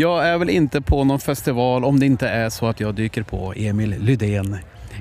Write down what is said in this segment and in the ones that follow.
Jag är väl inte på någon festival om det inte är så att jag dyker på Emil Lydén.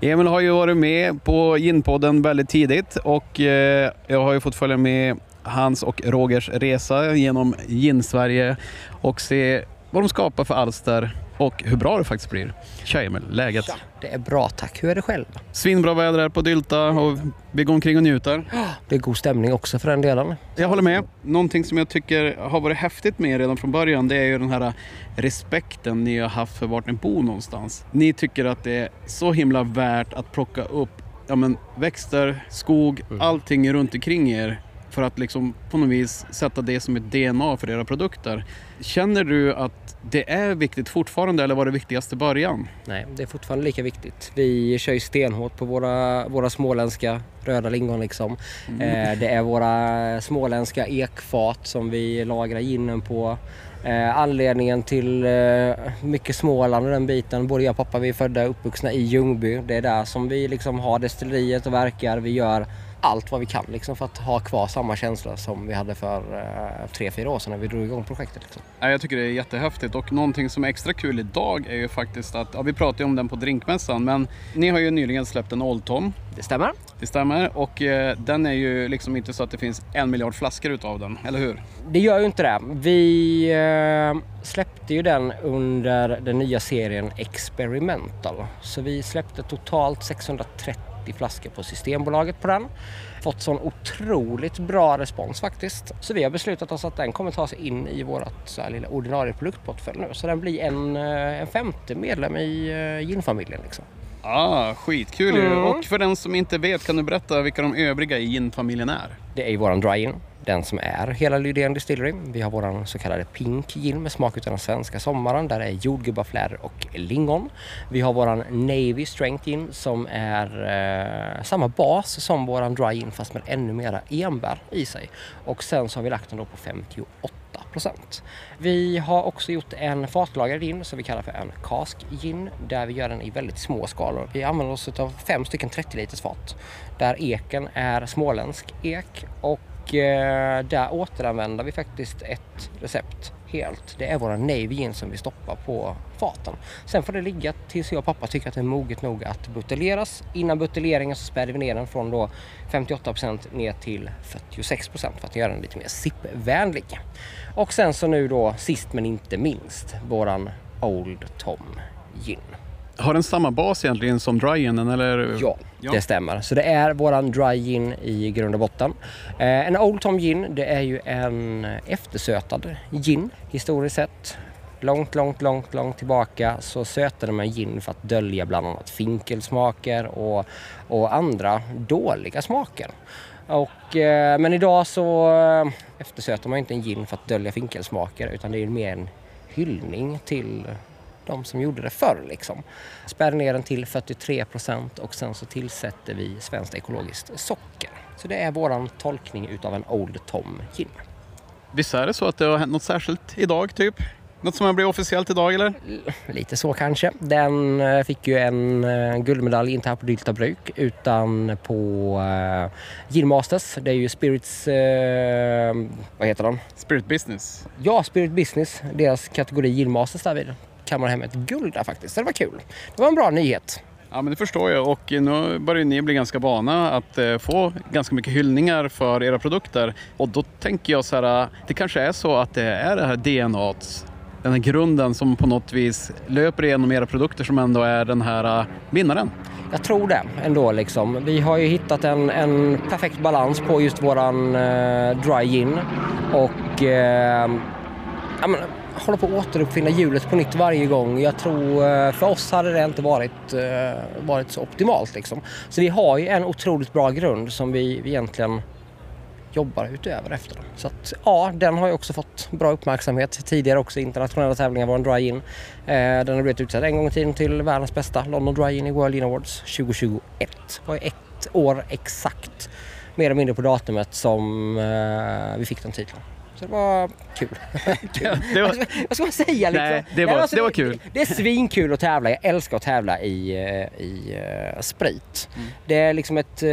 Emil har ju varit med på Ginpodden väldigt tidigt och eh, jag har ju fått följa med hans och Rogers resa genom Gin-Sverige och se vad de skapar för alster och hur bra det faktiskt blir. Tja Emil, läget? Ja, det är bra tack. Hur är det själv? Svinbra väder här på Dylta och vi går omkring och njuter. Det är god stämning också för den delen. Jag håller med. Någonting som jag tycker har varit häftigt med er redan från början det är ju den här respekten ni har haft för vart ni bor någonstans. Ni tycker att det är så himla värt att plocka upp ja, men, växter, skog, Mm. allting runt omkring er för att liksom på något vis sätta det som ett DNA för era produkter. Känner du att det är viktigt fortfarande eller var det viktigast i början? Nej, det är fortfarande lika viktigt. Vi kör ju stenhårt på våra, våra småländska röda lingon liksom. Eh, det är våra småländska ekfat som vi lagrar ginen på. Eh, anledningen till eh, mycket Småland och den biten, både jag och pappa vi är födda och uppvuxna i Ljungby. Det är där som vi liksom har destilleriet och verkar. Vi gör allt vad vi kan liksom, för att ha kvar samma känsla som vi hade för eh, tre, fyra år sedan när vi drog igång projektet. Liksom. Ja, Jag tycker det är jättehäftigt och någonting som är extra kul idag är ju faktiskt att, ja vi pratade ju om den på drinkmässan, men ni har ju nyligen släppt en Old Tom. Det stämmer? Det stämmer och eh, den är ju liksom inte så att det finns en miljard flaskor utav den, eller hur? Det gör ju inte det. Vi eh, släppte ju den under den nya serien Experimental. Så vi släppte totalt 630 flaskor på Systembolaget på den. Fått sån otroligt bra respons faktiskt. Så vi har beslutat oss att den kommer ta sig in i vårt lilla ordinarie produktportfölj nu. Så den blir en, eh, en femte medlem i eh, ginfamiljen liksom. Ah, skitkul ju! Mm. Och för den som inte vet, kan du berätta vilka de övriga i gin-familjen är? Det är ju våran dry-in, den som är hela Lydén Distillery. Vi har våran så kallade Pink Gin med smak utav den svenska sommaren. Där är jordgubbafläder och lingon. Vi har våran Navy Strength Gin som är eh, samma bas som våran dry gin fast med ännu mera enbär i sig. Och sen så har vi lagt den då på 58. Vi har också gjort en fatlagrad gin som vi kallar för en cask gin där vi gör den i väldigt små skalor. Vi använder oss av fem stycken 30 liters fat där eken är småländsk ek och eh, där återanvänder vi faktiskt ett recept helt. Det är våra Navy gin som vi stoppar på faten. Sen får det ligga tills jag och pappa tycker att det är moget nog att buteljeras. Innan buteljeringen så späder vi ner den från då 58% ner till 46% för att göra den lite mer sippvänlig. Och sen så nu då sist men inte minst våran Old Tom Gin. Har den samma bas egentligen som dry ginen eller? Ja, Ja. det stämmer. Så det är våran dry gin i grund och botten. Eh, en Old Tom gin, det är ju en eftersötad gin historiskt sett. Långt, långt, långt, långt tillbaka så sötade man gin för att dölja bland annat finkelsmaker och, och andra dåliga smaker. Och, eh, men idag så eh, eftersöter man inte en gin för att dölja finkelsmaker utan det är mer en hyllning till de som gjorde det förr. Liksom. Spär ner den till 43 procent och sen så tillsätter vi svenskt ekologiskt socker. Så det är våran tolkning utav en Old Tom gin. Visst är det så att det har hänt något särskilt idag typ? Något som har blivit officiellt idag eller? Lite så kanske. Den eh, fick ju en eh, guldmedalj, inte här på Dylta bruk, utan på uh, Gin Masters. Det är ju Spirits... eh, vad heter den? Spirit business. Ja, Spirit Business. Deras kategori Gin Masters där vid kammar hem ett guld där faktiskt. Det var kul. Det var en bra nyhet. Ja men det förstår jag och nu börjar ni bli ganska vana att eh, få ganska mycket hyllningar för era produkter. Och då tänker jag så här, det kanske är så att det är det här DNAt, den här grunden som på något vis löper igenom era produkter som ändå är den här eh, vinnaren. Jag tror det ändå liksom. Vi har ju hittat en, en perfekt balans på just våran eh, dry gin och eh, hålla håller på att återuppfinna hjulet på nytt varje gång. Jag tror eh, för oss hade det inte varit, eh, varit så optimalt liksom. Så vi har ju en otroligt bra grund som vi, vi egentligen jobbar utöver efter. Så att, ja, den har ju också fått bra uppmärksamhet tidigare också internationella tävlingar var en dry in. Eh, den har blivit utsedd en gång i tiden till världens bästa London Dry In i World In Awards 2021. Det var ju ett år exakt mer eller mindre på datumet som eh, vi fick den titeln. Så det var kul. kul. det var- Vad ska- man säga liksom? Nej, det var- alltså, det var kul. Det är svinkul att tävla. Jag älskar att tävla i, eh, i eh, sprit. Mm. Det är liksom ett, eh,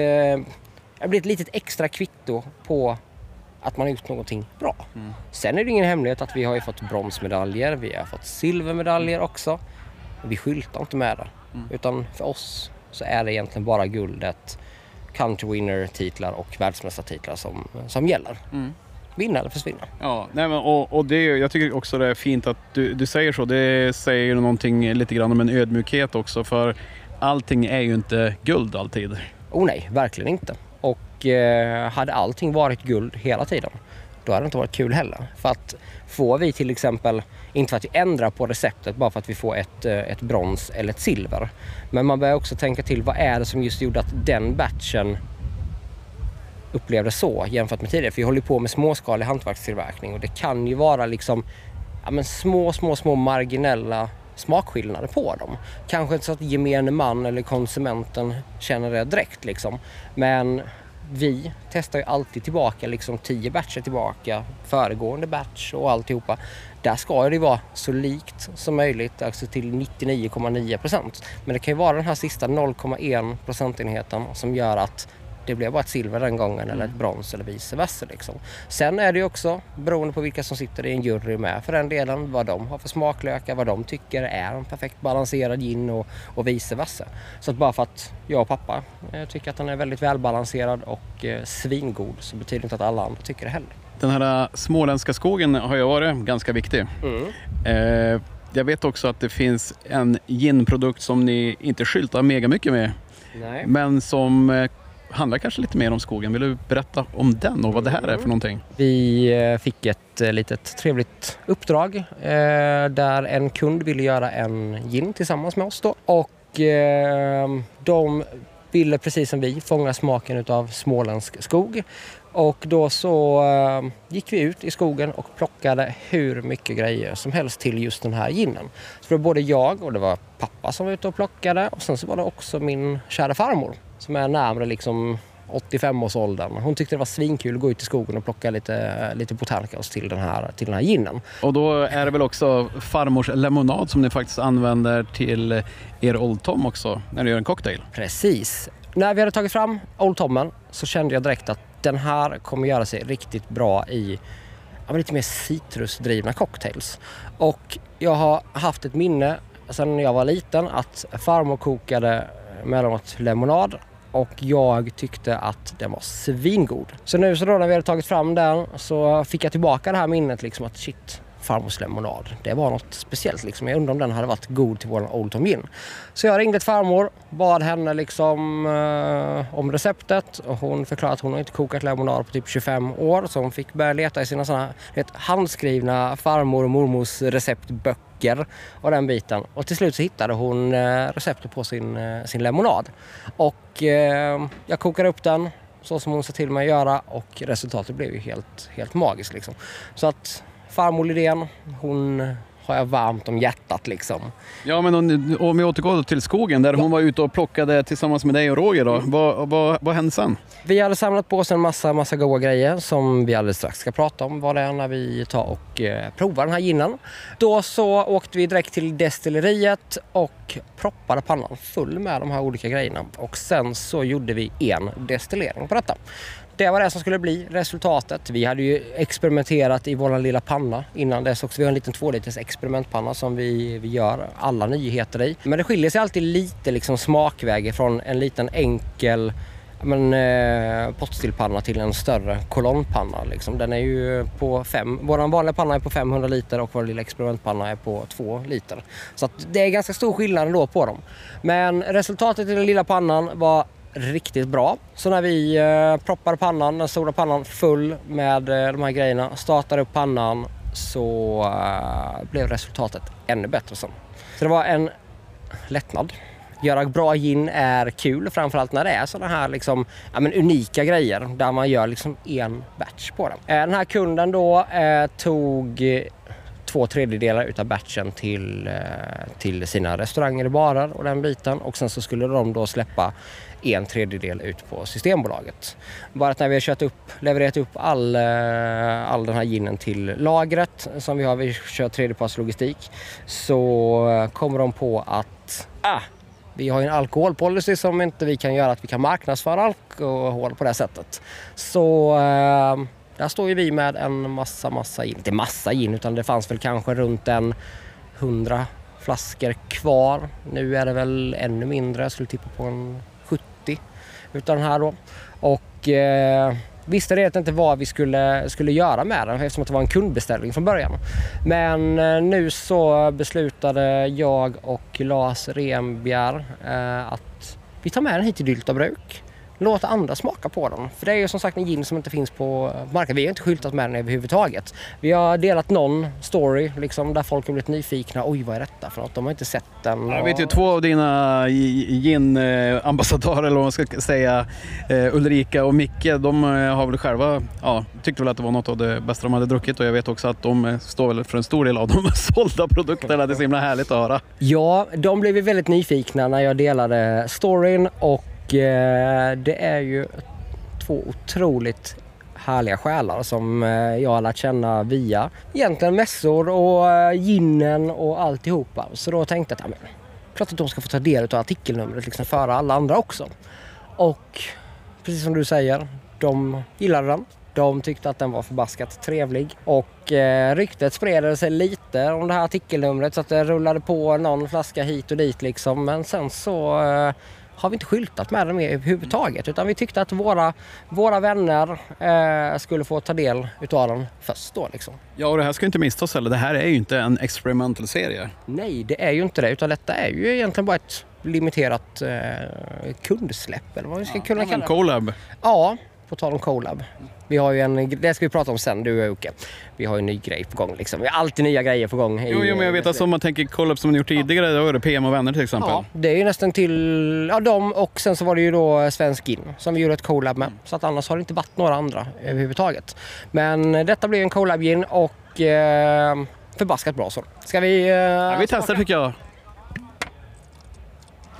det blir ett litet extra kvitto på att man har gjort någonting bra. Mm. Sen är det ingen hemlighet att vi har ju fått bronsmedaljer, vi har fått silvermedaljer också. Vi skyltar inte med det. Mm. Utan för oss så är det egentligen bara guldet, country winner-titlar och världsmästartitlar som, som gäller. Mm. Vinna eller försvinna. Ja, nej men, och, och det, jag tycker också det är fint att du, du säger så. Det säger någonting lite grann om en ödmjukhet också. För allting är ju inte guld alltid. Oh nej, verkligen inte. Och eh, hade allting varit guld hela tiden, då hade det inte varit kul heller. För att får vi till exempel, inte för att vi ändrar på receptet bara för att vi får ett, eh, ett brons eller ett silver. Men man börjar också tänka till, vad är det som just gjorde att den batchen upplevde så jämfört med tidigare? För vi håller ju på med småskalig hantverkstillverkning och det kan ju vara liksom ja, men små, små, små marginella smakskillnader på dem. Kanske inte så att gemene man eller konsumenten känner det direkt liksom. Men vi testar ju alltid tillbaka liksom tio batcher tillbaka, föregående batch och alltihopa. Där ska det vara så likt som möjligt, alltså till 99,9 procent. Men det kan ju vara den här sista 0,1 procentenheten som gör att det blev bara ett silver den gången eller ett brons eller vice versa. Liksom. Sen är det ju också beroende på vilka som sitter i en jury med för den delen, vad de har för smaklökar, vad de tycker är en perfekt balanserad gin och, och vice versa. Så att bara för att jag och pappa eh, tycker att den är väldigt välbalanserad och eh, svingod så betyder inte att alla andra tycker det heller. Den här äh, småländska skogen har ju varit ganska viktig. Eh, jag vet också att det finns en ginprodukt som ni inte skyltar mega mycket med, Nej. men som eh, handlar kanske lite mer om skogen. Vill du berätta om den och vad det här är för någonting? Vi eh, fick ett eh, litet trevligt uppdrag eh, där en kund ville göra en gin tillsammans med oss då. Och eh, de ville precis som vi fånga smaken utav småländsk skog. Och då så eh, gick vi ut i skogen och plockade hur mycket grejer som helst till just den här ginen. Så det var både jag och det var pappa som var ute och plockade och sen så var det också min kära farmor som är närmare liksom 85-årsåldern. Hon tyckte det var svinkul att gå ut i skogen och plocka lite, lite botanicals till den, här, till den här ginen. Och då är det väl också farmors lemonad som ni faktiskt använder till er Old Tom också när ni gör en cocktail. Precis. När vi hade tagit fram Old Tommen så kände jag direkt att den här kommer göra sig riktigt bra i ja, lite mer citrusdrivna cocktails. Och jag har haft ett minne sedan jag var liten att farmor kokade mellanåt lemonad och jag tyckte att den var svingod. Så nu så då när vi hade tagit fram den så fick jag tillbaka det här minnet liksom att shit, farmors lemonad. Det var något speciellt liksom. Jag undrar om den hade varit god till vår Old Tom Gin. Så jag ringde till farmor, bad henne liksom eh, om receptet och hon förklarade att hon har inte kokat lemonad på typ 25 år så hon fick börja leta i sina sådana vet, handskrivna farmor och mormors receptböcker och den biten. Och till slut så hittade hon eh, receptet på sin, eh, sin lemonad. Och eh, jag kokade upp den så som hon sa till mig att göra och resultatet blev ju helt, helt magiskt liksom. Så att farmor Lidén, hon har jag varmt om hjärtat liksom. Ja, men om, om vi återgår till skogen där hon var ute och plockade tillsammans med dig och Roger. Då. Vad, vad, vad hände sen? Vi hade samlat på oss en massa, massa goda grejer som vi alldeles strax ska prata om vad det är när vi tar och eh, provar den här ginen. Då så åkte vi direkt till destilleriet och proppade pannan full med de här olika grejerna och sen så gjorde vi en destillering på detta. Det var det som skulle bli resultatet. Vi hade ju experimenterat i vår lilla panna innan dess också. Vi har en liten 2 liters experimentpanna som vi, vi gör alla nyheter i. Men det skiljer sig alltid lite liksom smakväg från en liten enkel men, eh, pottstillpanna till en större kolonnpanna. Liksom. Den är ju på fem, vår vanliga panna är på 500 liter och vår lilla experimentpanna är på 2 liter. Så att det är ganska stor skillnad ändå på dem. Men resultatet i den lilla pannan var riktigt bra. Så när vi eh, proppade pannan, den stora pannan full med eh, de här grejerna, startade upp pannan så eh, blev resultatet ännu bättre sen. Så det var en lättnad. Göra bra gin är kul, framförallt när det är sådana här liksom, ja, men unika grejer där man gör liksom en batch på den. Eh, Den här kunden då eh, tog två tredjedelar utav batchen till, eh, till sina restauranger och barer och den biten och sen så skulle de då släppa en tredjedel ut på Systembolaget. Bara att när vi har kört upp, levererat upp all, eh, all den här ginen till lagret som vi har, vi kör tredjepartslogistik, så kommer de på att ah, vi har ju en alkoholpolicy som inte vi kan göra att vi kan marknadsföra alkohol på det sättet. Så eh, Där står ju vi med en massa, massa gin. Inte massa gin utan det fanns väl kanske runt en hundra flaskor kvar. Nu är det väl ännu mindre. Jag skulle tippa på en utav den här då. Och eh, visste redan inte vad vi skulle, skulle göra med den eftersom det var en kundbeställning från början. Men eh, nu så beslutade jag och Lars Renbjer eh, att vi tar med den hit till Dyltabruk låta andra smaka på den. För det är ju som sagt en gin som inte finns på marknaden. Vi har inte skyltat med den överhuvudtaget. Vi har delat någon story liksom, där folk har blivit nyfikna. Oj, vad är detta för något? De har inte sett den. Jag vet ju två av dina gin-ambassadörer, eller vad man ska säga, eh, Ulrika och Micke, de eh, har väl själva ja, tyckte väl att det var något av det bästa de hade druckit och jag vet också att de eh, står väl för en stor del av de sålda produkterna. Det är så himla härligt att höra. Ja, de blev väldigt nyfikna när jag delade storyn och Eh, det är ju två otroligt härliga själar som eh, jag har lärt känna via egentligen mässor och eh, ginen ginnen och alltihopa. Så då tänkte jag att ja, klart att de ska få ta del av artikelnumret liksom före alla andra också. Och precis som du säger, de gillade den. De tyckte att den var förbaskat trevlig och eh, ryktet spred sig lite om det här artikelnumret så att det rullade på någon flaska hit och dit liksom. Men sen så eh, har vi inte skyltat med den överhuvudtaget utan vi tyckte att våra, våra vänner eh, skulle få ta del utav den först då liksom. Ja och det här ska inte misstas heller. Det här är ju inte en experimental serie. Nej det är ju inte det utan detta är ju egentligen bara ett limiterat eh, kundsläpp eller vad vi ska ja, kunna kalla det. Collab. Ja, på tal om collab. Vi har ju en, det ska vi prata om sen du och Jocke. Vi har ju en ny grej på gång liksom. Vi har alltid nya grejer på gång. Jo, jo men jag vet att om man tänker collab som ni gjort tidigare, då är det PM och vänner till exempel. Ja, det är ju nästan till, ja dem och sen så var det ju då Svensk Gin som vi gjorde ett collab med. Så att annars har det inte varit några andra överhuvudtaget. Men detta blir en collab gin och eh, förbaskat bra så. Ska vi... Eh, ja, vi testar tycker jag.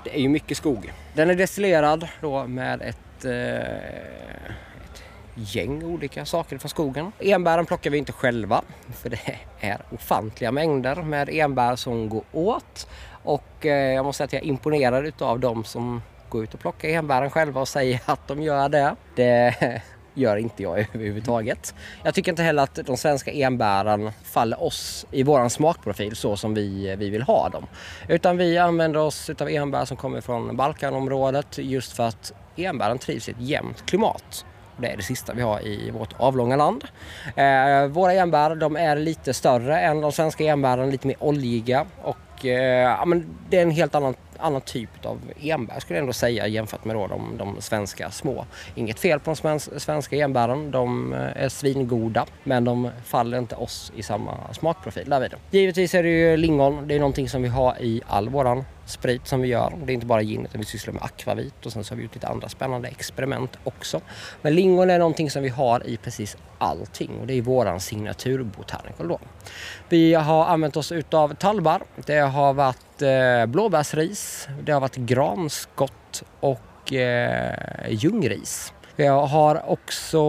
Det är ju mycket skog. Den är destillerad då med ett ett, eh, ett gäng olika saker från skogen. Enbären plockar vi inte själva för det är ofantliga mängder med enbär som går åt. Och eh, jag måste säga att jag är imponerad av de som går ut och plockar enbären själva och säger att de gör det. Det gör inte jag överhuvudtaget. Jag tycker inte heller att de svenska enbären faller oss i våran smakprofil så som vi, vi vill ha dem. Utan vi använder oss av enbär som kommer från Balkanområdet just för att enbären trivs i ett jämnt klimat. Det är det sista vi har i vårt avlånga land. Eh, våra enbär de är lite större än de svenska enbären, lite mer oljiga och eh, ja, men det är en helt annan annan typ av enbär skulle jag ändå säga jämfört med då de, de svenska små. Inget fel på de svenska enbären, de eh, är svingoda men de faller inte oss i samma smakprofil därvid. Givetvis är det ju lingon, det är någonting som vi har i all våran sprit som vi gör. Det är inte bara gin utan vi sysslar med akvavit och sen så har vi gjort lite andra spännande experiment också. Men lingon är någonting som vi har i precis allting och det är våran signatur Botanical då. Vi har använt oss utav talbar. Det har varit eh, blåbärsris, det har varit granskott och eh, ljungris. Vi har också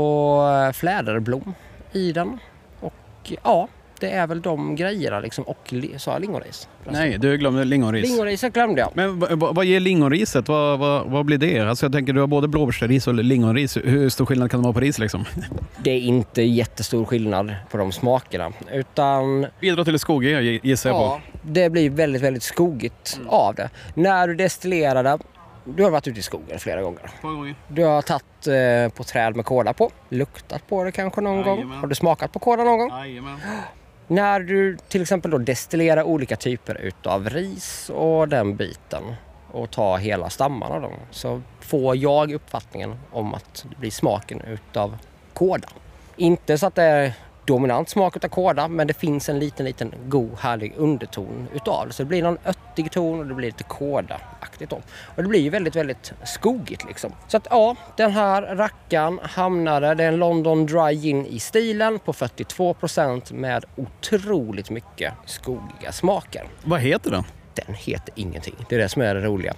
eh, fläderblom i den och ja, det är väl de grejerna liksom. Och sa jag lingonris? Nej, du glömde lingonris. Lingonriset glömde jag. Men vad ger lingonriset? Vad, vad, vad blir det? Alltså jag tänker du har både blåbärsris och lingonris. Hur stor skillnad kan det vara på ris liksom? Det är inte jättestor skillnad på de smakerna. Utan... Bidrar till det skogiga gissar jag ja, på. det blir väldigt, väldigt skogigt mm. av det. När du destillerar det du har varit ute i skogen flera gånger. gånger. Du har tagit eh, på träd med kola på. Luktat på det kanske någon Jajamän. gång. Har du smakat på kola någon gång? Jajamän. När du till exempel då destillerar olika typer utav ris och den biten och tar hela stammarna då, så får jag uppfattningen om att det blir smaken utav kåda. Inte så att det är dominant smak utav kåda men det finns en liten, liten god härlig underton utav det. Så det blir någon örtig ton och det blir lite kådaaktigt då. Och det blir ju väldigt, väldigt skogigt liksom. Så att ja, den här rackan hamnade, det är en London Dry Gin i stilen på 42% med otroligt mycket skogiga smaker. Vad heter den? Den heter ingenting. Det är det som är det roliga.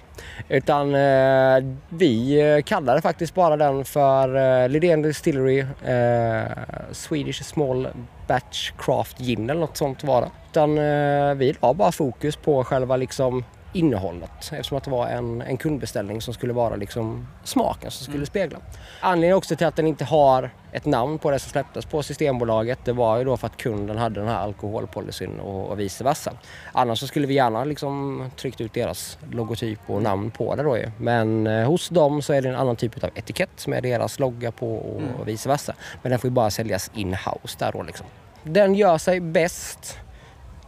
Utan eh, vi eh, kallade faktiskt bara den för eh, Lidén Distillery eh, Swedish Small Batch Craft Gin eller något sånt var det. Utan eh, vi la bara fokus på själva liksom innehållet eftersom att det var en, en kundbeställning som skulle vara liksom smaken som skulle mm. spegla. Anledningen också till att den inte har ett namn på det som släpptes på Systembolaget det var ju då för att kunden hade den här alkoholpolicyn och, och vice versa. Annars så skulle vi gärna liksom tryckt ut deras logotyp och namn på det då ju. Men eh, hos dem så är det en annan typ av etikett med deras logga på och, mm. och vice versa. Men den får ju bara säljas in-house där då liksom. Den gör sig bäst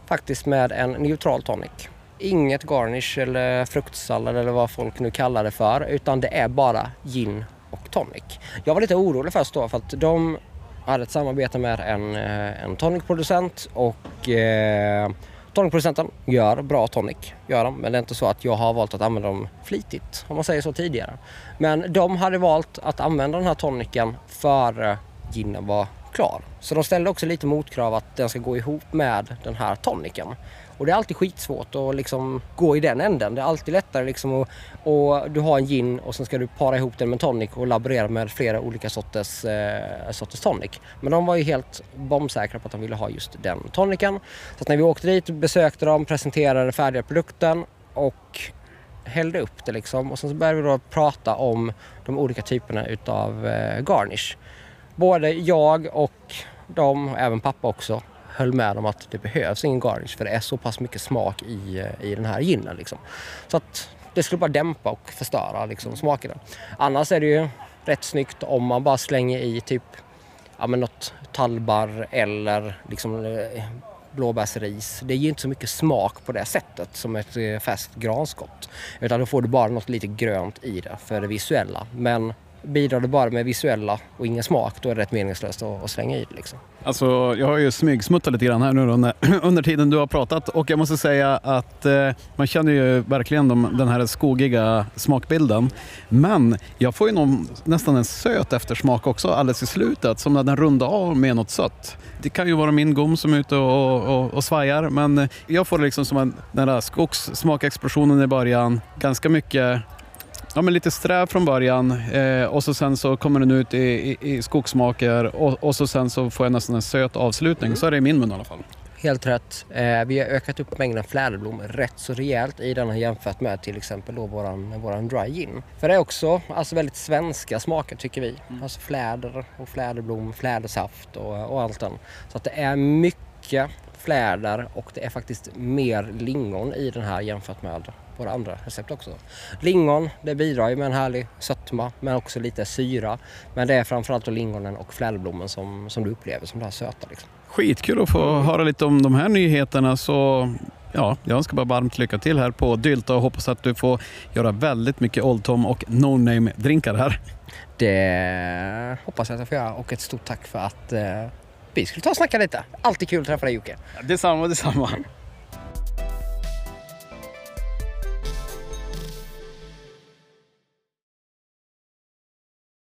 faktiskt med en neutral tonic. Inget garnish eller fruktsallad eller vad folk nu kallar det för utan det är bara gin och tonic. Jag var lite orolig först då för att de hade ett samarbete med en, eh, en tonicproducent och eh, tonicproducenten gör bra tonic, gör de, men det är inte så att jag har valt att använda dem flitigt om man säger så tidigare. Men de hade valt att använda den här tonicen före ginen var klar. Så de ställde också lite motkrav att den ska gå ihop med den här toniken. Och det är alltid skitsvårt att liksom gå i den änden. Det är alltid lättare liksom att och du har en gin och sen ska du para ihop den med tonic och laborera med flera olika sorters, eh, sorters tonic. Men de var ju helt bombsäkra på att de ville ha just den tonicen. Så när vi åkte dit, besökte de, presenterade färdiga produkten och hällde upp det liksom och sen så började vi då prata om de olika typerna utav eh, garnish både jag och de, även pappa också, höll med om att det behövs ingen garnish för det är så pass mycket smak i, eh, i den här ginen. Liksom. Så att det skulle bara dämpa och förstöra liksom, smakerna. Annars är det ju rätt snyggt om man bara slänger i typ ja, men något tallbar eller liksom eh, blåbärsris. Det ger inte så mycket smak på det sättet som ett eh, färskt granskott. Utan då får du bara något lite grönt i det för det visuella. Men bidrar du bara med visuella och ingen smak, då är det rätt meningslöst att, att slänga i det. Liksom. Alltså, jag har ju smygsmuttat lite grann här nu under, under tiden du har pratat och jag måste säga att eh, man känner ju verkligen de, den här skogiga smakbilden. Men jag får ju någon, nästan en söt eftersmak också alldeles i slutet, som när den rundar av med något sött. Det kan ju vara min gom som är ute och, och, och svajar, men jag får liksom som en, den där skogssmakexplosionen i början, ganska mycket ja, men lite sträv från början eh, och så sen så kommer den ut i, i, i skogssmaker och, och, så sen så får jag nästan en söt avslutning. Mm. Så är det i min mun i alla fall. Helt rätt. Eh, vi har ökat upp mängden fläderblom rätt så rejält i den jämfört med till exempel då våran, våran dry gin. För det är också alltså väldigt svenska smaker tycker vi. Mm. Alltså fläder och fläderblom, flädersaft och, och allt den. Så att det är mycket fläder och det är faktiskt mer lingon i den här jämfört med våra andra recept också. Lingon, det bidrar ju med en härlig sötma men också lite syra. Men det är framförallt lingonen och fläderblommen som, som du upplever som det här söta. Liksom. Skitkul att få höra lite om de här nyheterna. Så ja, jag önskar bara varmt lycka till här på Dylta och hoppas att du får göra väldigt mycket Old Tom och No Name drinkar här. Det hoppas jag att jag får göra och ett stort tack för att eh, vi skulle ta och snacka lite. Alltid kul att träffa dig Jocke. Detsamma, detsamma.